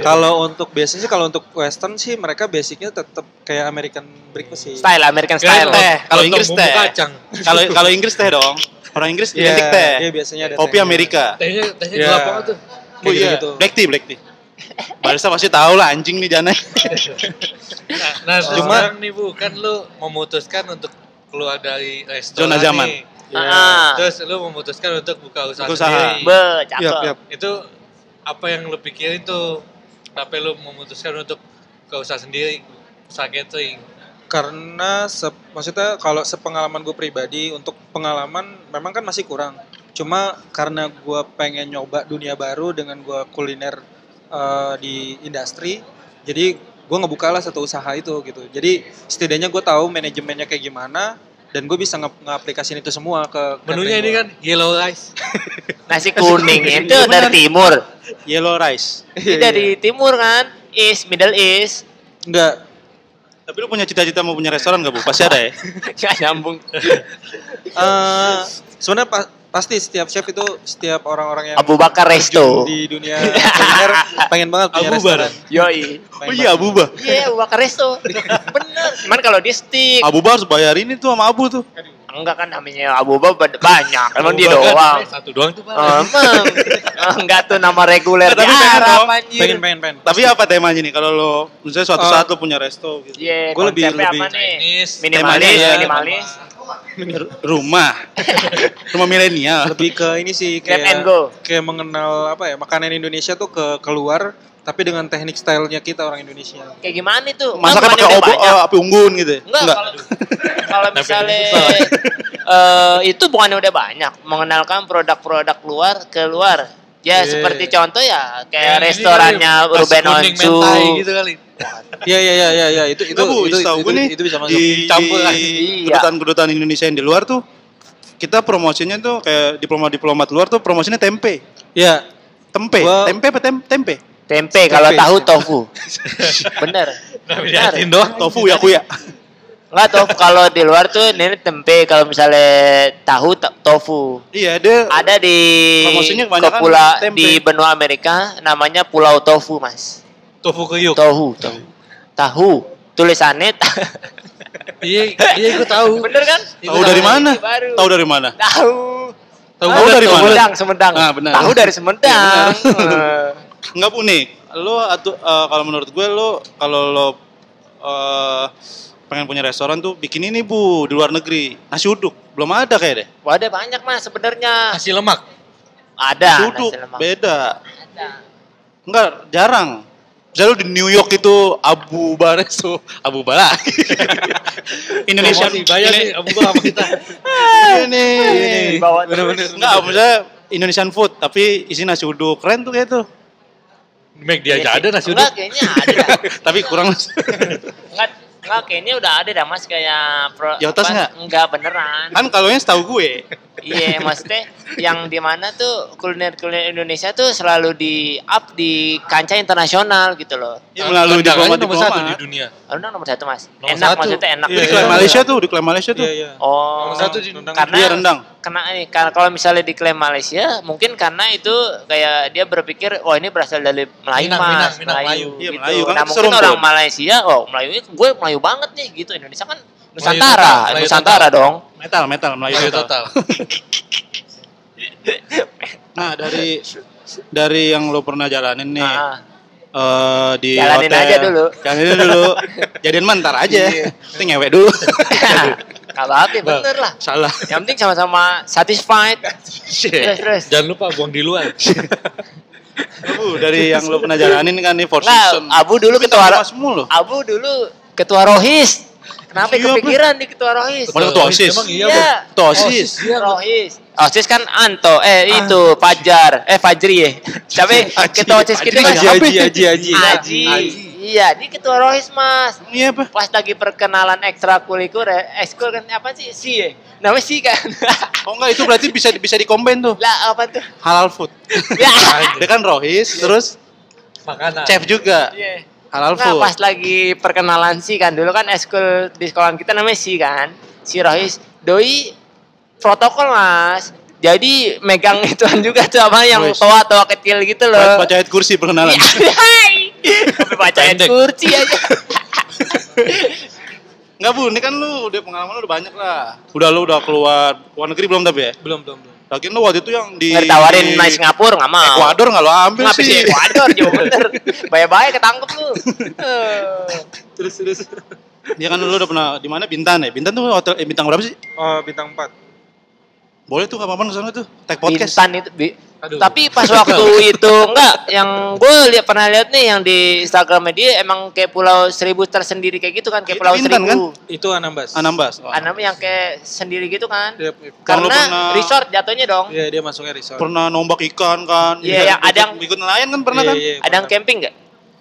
Kalau untuk biasanya sih kalau untuk western sih mereka basicnya tetap kayak American breakfast sih. Style, American style. teh. Kalau Inggris teh. kacang. Kalau kalau Inggris teh dong. Orang Inggris Iya, identik teh. Iya biasanya ada Kopi tehnya. Amerika. Tehnya tehnya Iya. gelap banget tuh. Oh iya, gitu. black tea, black tea. Barista pasti tahu lah anjing nih Jana. Nah, nah Oh. cuma sekarang nih Bu, kan lu memutuskan untuk keluar dari restoran Zona zaman. nih. Iya. Ah. Terus lu memutuskan untuk buka usaha Buka usaha. sendiri. Be, cakep. Itu apa yang lu pikirin tuh? Kenapa lu memutuskan untuk buka usaha sendiri, usaha catering? Karena se- maksudnya kalau sepengalaman gue pribadi untuk pengalaman memang kan masih kurang. Cuma karena gue pengen nyoba dunia baru dengan gue kuliner eh, di industri, jadi gue ngebuka lah satu usaha itu gitu. Jadi setidaknya gue tahu manajemennya kayak gimana dan gue bisa nge- nge-aplikasiin itu semua ke Menunya ini kan yellow rice. Nasi kuning itu Iya, dari benar. timur. Yellow rice. Ini dari timur kan? East, Middle East. enggak Tapi lu punya cita-cita mau punya restoran gak, Bu? Pasti ada ya? Gak nyambung. eh sebenarnya pa- pasti setiap chef itu setiap orang-orang yang Abu Bakar Resto. di dunia kuliner pengen banget punya Abu restoran Yoi. Oh iya, Abu Bar. Iya, Abu Bakar Resto. Bener. Cuman kalau dia stick. Abu Bar harus bayar ini tuh sama Abu tuh. Enggak kan namanya Abu Bakar banyak. Emang Abu dia Bakar, doang. Satu doang tuh. Emang. Enggak tuh nama reguler di tapi pengen anjir. pengen pengen pengen Tapi apa temanya nih kalau lo misalnya suatu Eh, saat lo punya resto gitu. Iya, Gua lebih- lebih apa nih? Chinese. Minimalis, ya. minimalis. Rumah. rumah milenial. lebih ke ini sih Grab kayak and go. kayak mengenal apa ya makanan Indonesia tuh ke keluar tapi dengan teknik stylenya kita orang Indonesia Kayak gimana itu? Masaknya Kan pakai obo, eh, api unggun gitu. ya? Enggak, kalau misalnya eh, itu bukannya udah banyak mengenalkan produk-produk luar keluar. Ya Iya. seperti contoh ya kayak ini restorannya kali, Ruben Onsu. mentai gitu kali. Iya iya iya iya ya, itu itu Enggak, Bu, itu, itu, nih itu bisa masuk. di, Campur di kan? Iya. kedutaan-kedutaan Indonesia yang di luar tuh kita promosinya tuh kayak diplomat-diplomat luar tuh promosinya tempe. Iya. Tempe, Gua- tempe apa tem- tempe? Tempe kalau Tempe. tahu tofu. Bener. Nah, Bener. doang. Tofu ya kuya. Enggak tofu kalau di luar tuh ini tempe kalau misalnya tahu to- tofu. Iya, dia Ada di Kepula tempe. di benua Amerika namanya Pulau Tofu, Mas. Tofu kriuk. Tohu, tohu. Tahu. Tulisannya ta- Iya, iya gue tahu. Bener kan? tahu dari mana? Tahu dari mana? Tahu. Tahu Ah, dari mana? Sumedang, Sumedang. Ah, benar. Tahu dari Sumedang. Enggak unik. Lo atau eh, kalau menurut gue lo kalau lo eh, pengen punya restoran tuh bikin ini Bu di luar negeri. Nasi uduk. Belum ada kayak deh. Wah, ada banyak Mas sebenarnya. Nasi lemak. Ada Nasi uduk nasi lemak. beda. Ada. Enggak, jarang. Misalnya di New York itu Abu Bareso, Abu Bara. Indonesia bayar nih Abu sama kita. ini. Bener-bener. terus. Enggak, misalnya Indonesian food tapi isi nasi uduk keren tuh kayak tuh. Make dia aja ada nasi Enggak, uduk. kayaknya ada tapi kurang Enggak, enggak kayaknya udah ada dah Mas kayak pro, Yotas apa, nggak? Enggak beneran. kan kalau yang setahu gue. Iya, maksudnya yang di mana tuh kuliner-kuliner Indonesia tuh selalu di up di kancah internasional gitu loh. Ya melalui diplomat nomor satu di dunia. Rendang nomor satu mas. Nomor enak satu. maksudnya enak. Di Iya, klaim iya. Malaysia tuh, di klaim Malaysia tuh. Iya iya. Oh. Nomor satu di Rendang. Karena Dia rendang. Kena ini karena kalau misalnya diklaim Malaysia, mungkin karena itu kayak dia berpikir, oh ini berasal dari Melayu Minang, mas, Minang, Minang, Melayu. Iya, gitu. Melayu, kan nah mungkin serumpun. orang Malaysia, oh Melayu ini gue Melayu banget nih gitu. Indonesia kan Nusantara, total, Melayu Nusantara total. dong. Metal, metal, Melayu Melayu total. total. Nah, dari dari yang lo pernah jalanin nih Ah, eh, di Jalanin hotel. aja dulu. Jalanin dulu. Jadian mentar aja. Iya. Itu ngewek dulu. Gak apa-apa, bener lah. Salah. Yang penting sama-sama satisfied. terus, terus. Jangan lupa buang di luar. Bu, dari yang lo pernah jalanin kan nih Four Season. Abu dulu Tapi ketua lo. Abu dulu ketua Rohis. Kenapa Iya, kepikiran di ketua Rohis? Mana ketua OSIS? Emang iya, Iya. Ketua OSIS. Iya, Rohis. OSIS kan Anto, eh itu Fajar, eh Fajri ya. Tapi ketua OSIS kita Aji Aji Aji Aji. Iya, di ketua Rohis Mas. Iya apa? Pas lagi perkenalan ekstrakurikuler, ekskul kan apa sih? Si ya? Namanya si kan. Oh enggak, itu berarti bisa bisa dikombain tuh. lah apa tuh? Halal food. Ya. Dia kan rohis, terus Makanan. chef juga. Iya. Halal Nah food. pas lagi perkenalan si kan dulu kan eskul di sekolah kita namanya si kan si Rohis doi protokol mas jadi megang ituan juga tuh apa yang tua kecil gitu loh Baca ayat kursi perkenalan. Iya. Sampai baca ayat Pendek. kursi aja Enggak bu, ini kan lu udah pengalaman lu udah banyak lah. Udah lu udah keluar luar negeri belum tapi ya? Belum belum belum. Lagian lu waktu itu yang di nggak ditawarin main Singapura nggak mau Ekuador nggak lu ambil Ngapa sih sih? Ekuador jauh bener Bye-bye ketangkep lu terus terus. Dia kan dulu udah pernah di mana Bintan ya? Bintan tuh hotel eh, bintang berapa sih? Oh bintang 4 Boleh tuh kapan ke sana tuh? Tag podcast. Bintan itu bi- Aduh. tapi pas waktu itu enggak yang gue lihat pernah lihat nih yang di Instagram dia emang kayak pulau seribu tersendiri kayak gitu kan kayak Itu pulau Bintan, seribu Itu Anambas. Anambas. Oh. Anam yang kayak sendiri gitu kan Dia, karena pernah- resort jatuhnya dong Iya dia masuknya resort. Pernah nombak ikan kan? Iya, yang ada yang- ikut nelayan kan pernah Iya, kan? iya, ada yang camping nggak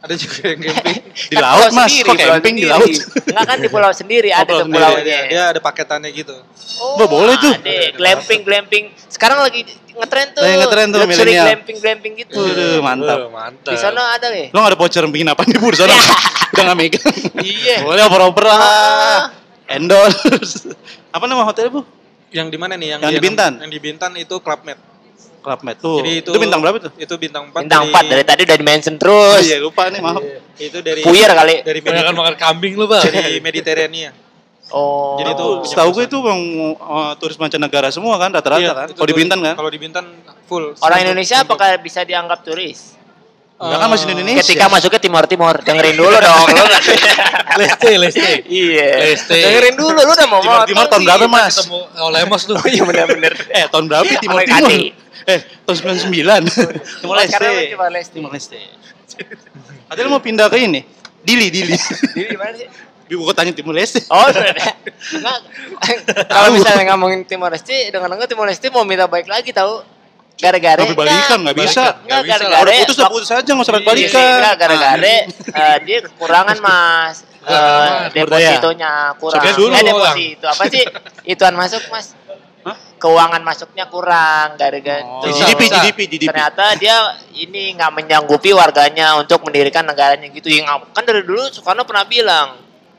Ada juga yang camping. Di laut, Mas. Kok pulau camping di sendiri. laut? Enggak kan di pulau sendiri Oh, ada pulau tuh sendiri. pulaunya. Dia, dia ada paketannya gitu. Oh, Wah, boleh tuh. Ada glamping glamping. Sekarang lagi ngetren tuh. Lagi ngetren tuh, Luxury glamping glamping gitu. Waduh, mantap. Oh, mantap. Di sana ada ya? Lo gak ada voucher bikin apa nih, Bu, di sana? Udah gak megang. Iya. Boleh oper-oper lah. Endorse. Apa nama hotelnya, Bu? Yang di mana nih? Yang, Yang di Bintan? Yang di Bintan itu Club Med. Club Med tuh. Jadi itu, itu bintang berapa tuh? Itu bintang 4 Bintang 4 dari tadi udah di mention terus. Oh, iya, lupa nih, maaf. Itu dari Puyer kali. Dari Mediter- makan kambing lu, Bang. dari Mediterania. Oh. Jadi itu Setahu gue itu yang uh, turis mancanegara semua kan rata-rata Iya, kan. Kalau di Bintan kan? Kalau di Bintan full. Orang Indonesia untuk- apakah bisa dianggap turis? Enggak kan masih di Indonesia. Ketika masuknya Timor Timor, dengerin dulu dong. Lu Leste, Leste. Iya. Leste. Dengerin dulu lu udah mau Timor Timor tahun berapa, Mas? Ketemu oleh Lemos tuh. Oh iya benar-benar. Eh, tahun berapa Iya, Timor Timor? Eh, tahun 99. Timor Leste. Timor Leste. Timor Leste. Katanya mau pindah ke ini. Dili, Dili. Di mana sih? Ibu kotanya Timor Leste. Oh, sudah. Enggak. Kalau misalnya ngomongin Timor Leste, dengar-dengar Timor Leste mau minta baik lagi tahu. Gara-gara Tapi balikan nggak bisa. Enggak, Nggak gara-gara. Udah putus udah putus aja nggak usah Iya, balikan. Enggak, gara-gara eh, dia kekurangan Mas. Kekurangan. depositonya kurang. Sebenarnya eh, deposito. Apa sih? Ituan masuk, Mas. Hah? Keuangan masuknya kurang gara-gara Oh, tuh. GDP. GDP, GDP. Ternyata dia ini nggak menyanggupi warganya untuk mendirikan negaranya gitu. Yang kan dari dulu Soekarno pernah bilang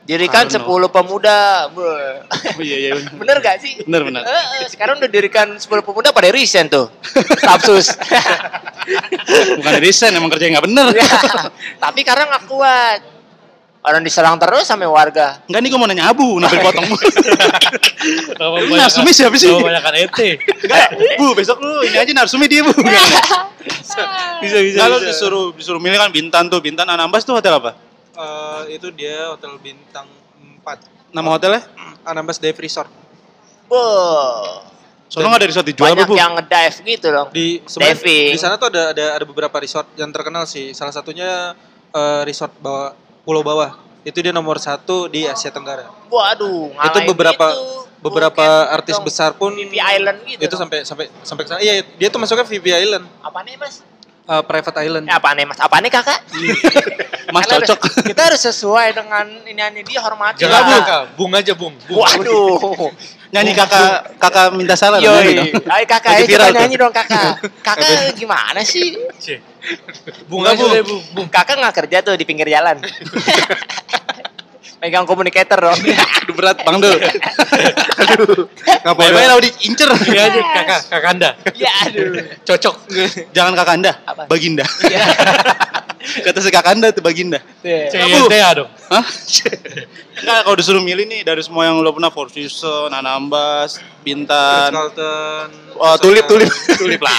dirikan Soekarno. 10 pemuda. Oh, iya, iya. bener. Gak sih? Bener, bener. Eh, eh, sekarang udah dirikan 10 pemuda pada resign tuh. Stafsus. Bukan resign, emang kerjanya nggak bener. Ya, Tapi karena nggak kuat. Orang diserang terus sama warga. Enggak nih gue mau nanya Abu, nampil potong. Narsumi siapa sih? Nama banyakan ET. Enggak, Bu, besok lu ini aja Narsumi dia, Bu. Bisa, bisa, Kalau disuruh disuruh milih kan Bintan tuh, Bintan Anambas tuh hotel apa? Eh, itu dia hotel bintang 4. Nama hotelnya? Anambas Dive Resort. Wah. Soalnya nggak ada resort dijual Banyak apa, Bu? yang ngedive gitu dong. Di Diving. di sana tuh ada ada ada beberapa resort yang terkenal sih. Salah satunya eh, resort bawah Pulau Bawah. Itu dia nomor satu di Asia Tenggara. Waduh, itu beberapa gitu. beberapa Bukan artis dong. besar pun VV Island gitu itu dong. sampai sampai sampai ke sana. Iya, dia tuh masuknya VV Island, Apa nih mas? Eh, private island. Apa nih mas? Apa nih kakak? Mas Karena cocok. Kita harus sesuai dengan ini dia hormati. Jangan lah. bung, Kak. bung aja bung. bung. Waduh. Nyanyi kakak kakak minta salah Yoi. nyanyi dong. Ayo kakak, ayo tuh. nyanyi dong kakak. Kakak gimana sih? Cih. Bung Enggak, aja Bung. deh bung. bung. Kakak nggak kerja tuh di pinggir jalan. Megang komunikator dong. Aduh berat Bang Dul. Aduh. Ngapain Boleh. lo diincer? Ini aja kakak, kakanda. ya aduh. Cocok. Jangan kakanda, Apa? Baginda. Ya. Kata si kakanda tuh Baginda. CYTA dong. Hah? Enggak, kalau disuruh milih nih dari semua yang lo pernah Four Seasons, Anambas, Bintan, Carlton. oh, tulip, tulip, tulip lah.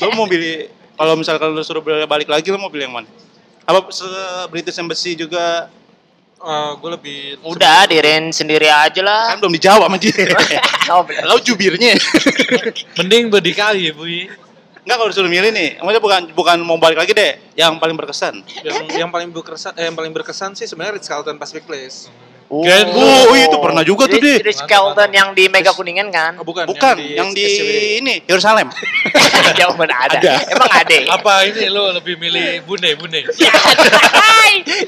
Lo mau pilih, kalau misalkan lo suruh balik lagi, lo mau pilih yang mana? Apa British Embassy juga gue lebih Udah, dirin sendiri aja lah. kan belum dijawab sama dia. Oh. Lo jubirnya. Mending berdikari ya, Bu. Enggak kalau disuruh milih nih, maksudnya bukan bukan mau balik lagi deh, yang paling berkesan. yang yang paling berkesan eh, yang paling berkesan sih sebenarnya Ritz Carlton Pacific Place. Oh, Oh, itu pernah juga tuh, Rich- Di. Rich Carlton yang di Mega Kuningan kan? Oh, bukan, Bukan, yang di, SCBD. ini Yerusalem. Jawaban ada. Ada. Emang ada. Apa ini lo lebih milih Bune, Bune?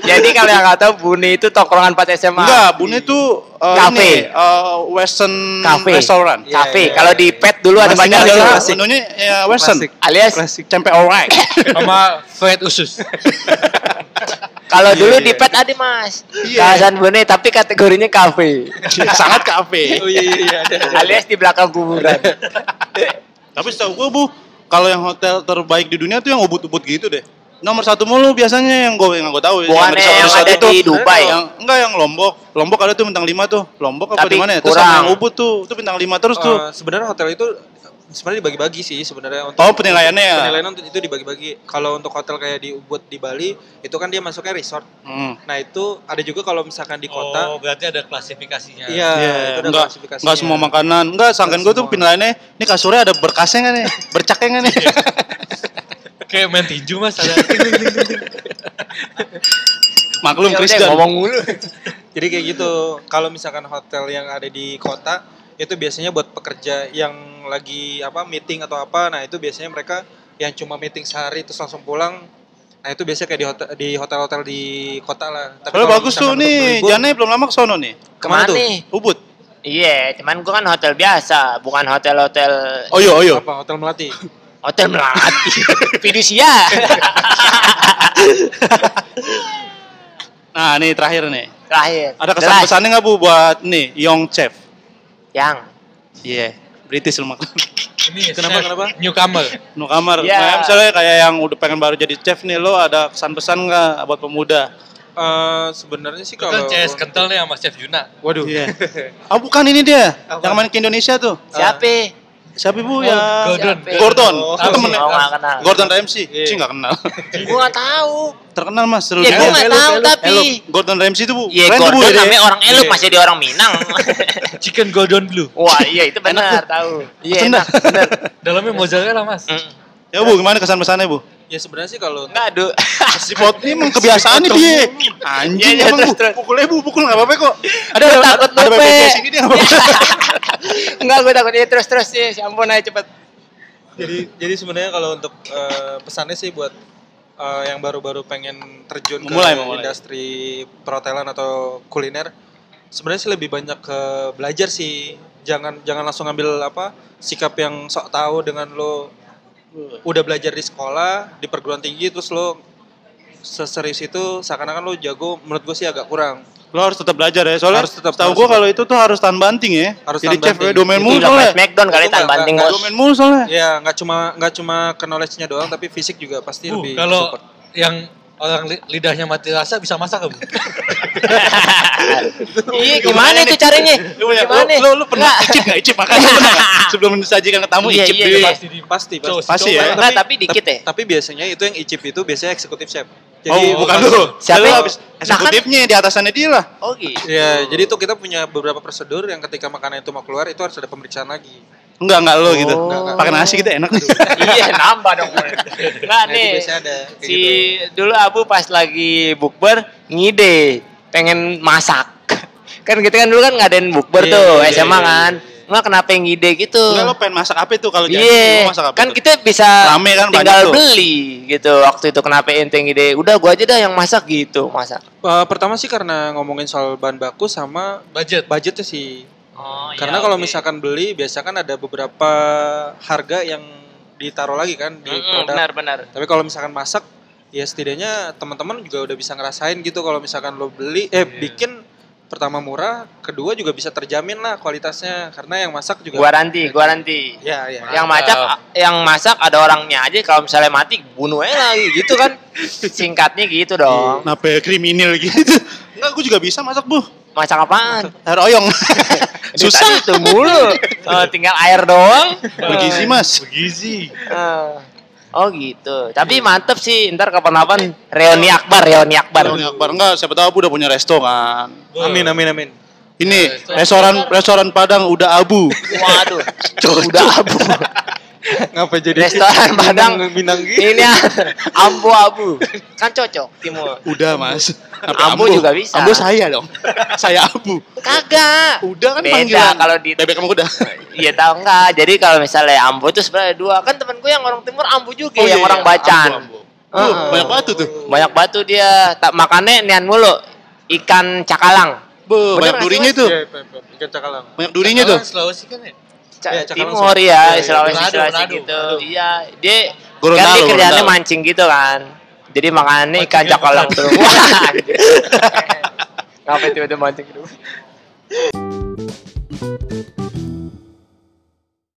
Jadi kalau yang nggak tahu Buni itu tongkrongan pas SMA. Enggak, Bune tuh uh, Cafe. ini uh, Western Cafe. restoran. Iya, Kafe. iya, Kalau di pet dulu ada banyak adalah klasik. menunya ya Western. Klasik. Alias Klasik. Cempe alright. Sama fried usus. kalau Iya, dulu iya. di pet ada mas. Iya. Kawasan Buni tapi kategorinya kafe. Sangat kafe. Oh iya iya iya ada. ada. Alias di belakang kuburan. Tapi setahu gue bu, kalau yang hotel terbaik di dunia tuh yang ubud-ubud gitu deh. Nomor satu mulu biasanya yang gue yang gue tahu. Bukannya yang resort-resort ada di Dubai. Yang enggak yang Lombok. Lombok ada tuh bintang 5 tuh. Lombok apa di mana ya? Terus kurang. sama yang ubud tuh, itu bintang 5 terus tuh. Eh, sebenarnya hotel itu sebenarnya dibagi-bagi sih sebenarnya untuk Oh, penilaiannya ya? penilaian untuk itu dibagi-bagi. Kalau untuk hotel kayak di Ubud di Bali itu kan dia masuknya resort. Hmm. Nah itu ada juga kalau misalkan di kota. Oh, berarti ada klasifikasinya. Iya, Iya, itu ada enggak, klasifikasinya. enggak semua makanan. Enggak, sangkan gue tuh penilaiannya, ini kasurnya ada berkasnya nggak nih? Bercaknya nggak nih? Kayak main tinju mas ada. Maklum Ya Gunn. ngomong mulu. Jadi kayak gitu. Kalau misalkan hotel yang ada di kota itu biasanya buat pekerja yang lagi apa meeting atau apa. Nah itu biasanya mereka yang cuma meeting sehari terus langsung pulang Nah itu biasanya kayak di hotel di hotel-hotel di kota lah. Tapi Kalau bagus tuh nih, Jane belum lama ke sono nih. Ke mana tuh? nih? Ubud. Iya, cuman gua kan hotel biasa, bukan hotel-hotel Oh iya, oh iya. apa hotel melati. hotel melati. Fidusia. Nah, nih terakhir nih. Terakhir. Ada Jelas. kesan-pesannya nggak Bu buat nih Young Chef? Yang Iya, British lu makan. Ini Kenapa, chef kenapa? Newcomer. Kamar. Iya. Nah, misalnya kayak yang udah pengen baru jadi chef nih, lo ada kesan-pesan nggak buat pemuda? Eh sebenarnya sih Kalau kalau CS kental nih sama Chef Juna. Waduh. Iya. Oh bukan ini dia, Apa? yang main ke Indonesia tuh. siapa? Siapa bu Oh, ya? Gordon. Siapa? Gordon. Oh. Oh, nggak kenal. Gordon Ramsay. Iya. Sih nggak kenal. Gua nggak tahu. Terkenal mas. Seru Ya gua nggak tahu tapi. Gordon Ramsay itu bu. Iya, Gordon dia. namanya orang elok Iya. masih di orang Minang. Chicken Gordon Blue. Wah, iya itu benar tahu. Iya, enak. Dalamnya mozzarella mas. Ya bu, gimana kesan-pesannya bu? Ya sebenarnya sih kalau Enggak, Du. Si pot ini emang kebiasaan nih dia. Anjing Iya, iya, emang terus, bu. terus. Pukulnya bu, pukul nggak apa-apa kok. Ada Gua ada takut ada lupa. BPJS ini dia nggak apa-apa. Enggak, gue takut ya terus terus ya, si ampun aja cepet. jadi jadi sebenarnya kalau untuk eh, pesannya sih buat eh, yang baru-baru pengen terjun Memulai, ke memulai. industri perhotelan atau kuliner sebenarnya sih lebih banyak ke belajar sih jangan jangan langsung ngambil apa sikap yang sok tahu dengan lo udah belajar di sekolah di perguruan tinggi terus lo seserius itu seakan-akan lo jago menurut gue sih agak kurang Lo harus tetap belajar ya, soalnya Harus tetap, tahu tetap. kalau itu tuh harus tahan banting ya. Harus Jadi tahan chef banting. ya, domain mulu soalnya. Smackdown kali nggak- banting bos. Domain mulu soalnya. ya nggak cuma nggak cuma ke knowledge-nya doang tapi fisik juga pasti Bu, lebih kalau support. yang orang li- lidahnya mati rasa bisa masak bu? Iya, gimana itu caranya? Lu, punya- Gimana? lu, lu, lu pernah icip gak? Icip makan lu pernah nggak? Sebelum disajikan ke tamu Iya, icip iya, iya. Pasti pasti pasti Pasti coba. ya. Enggak, tapi dikit ya. Tapi biasanya itu yang icip itu biasanya eksekutif chef. Oh, bukan lu. Siapa? Lu habis Nah, kan- eksekutifnya di atasannya dia lah. Oh gitu. Ya, jadi itu kita punya beberapa prosedur yang ketika makanan itu mau keluar itu harus ada pemeriksaan lagi. Enggak, enggak lo gitu. Oh. Pakai nasi kita enak nih. iya, nambah dong. Enggak Nah, itu nih. ada Si gitu. dulu Abu pas lagi bukber ngide pengen masak. kan kita kan dulu kan ngadain bukber Iya, tuh iya, SMA iya, kan. Enggak kenapa yang ngide gitu. Enggak lo pengen masak apa itu kalau jadi Iya, lo masak apa? kan tuh? kita bisa Rame kan, tinggal tuh. beli gitu. Waktu itu kenapa ente yang ide? Udah gua aja dah yang masak gitu, masak. Eh, pertama sih karena ngomongin soal bahan baku sama Budget. budgetnya sih. Oh, karena kalau misalkan beli biasa kan ada beberapa harga yang ditaruh lagi kan di produk. benar benar. Tapi kalau misalkan masak ya setidaknya teman-teman juga udah bisa ngerasain gitu kalau misalkan lo beli eh bikin pertama murah, kedua juga bisa terjamin lah kualitasnya karena yang masak juga Garanti, garanti. Ya, ya. Yang masak yang masak ada orangnya aja kalau misalnya mati bunuh aja lagi gitu kan. Singkatnya gitu dong. Kenapa ya kriminal gitu? Enggak, gue juga bisa masak, Bu. Masak apaan? Air oyong. Susah. Itu mulu. Eh, tinggal air doang. Bergizi, Mas. Gizi. Eh, oh gitu. Tapi mantep sih. Ntar kapan-kapan reuni akbar, reuni akbar. Baru Akbar enggak, siapa tahu udah punya resto kan. Amin amin amin. Ini restoran restoran Padang udah abu. Waduh. Udah abu. Ngapa jadi Restoran Padang Minang gitu? ini ah, ambu-abu. Kan cocok timur. Udah, Mas. Apa Ambu juga bisa. Ambu saya dong. saya abu. Kagak. Udah kan Beda panggilan. kalau di bebek kamu udah. Iya tahu enggak. Jadi kalau misalnya ambu itu sebenarnya dua. Kan temen gue yang orang timur ambu juga, Oh, iya, yang orang iya. bacan. Ambu, ambu. Heeh. Uh, banyak batu tuh. Banyak batu dia. Tak makannya nian mulu. Ikan cakalang. Bu, Bener banyak durinya tuh. Iya, Pep. ikan cakalang. Banyak durinya tuh. Sulawesi kan ya? Ca- Iya, timur ya, iya. Sulawesi Sulawesi gitu. Iya, dia Gorontalo, kan dia kerjaannya Gorontalo. mancing gitu kan. Jadi makannya ikan cakalang tuh. Wah. Ngapain tiba-tiba mancing gitu?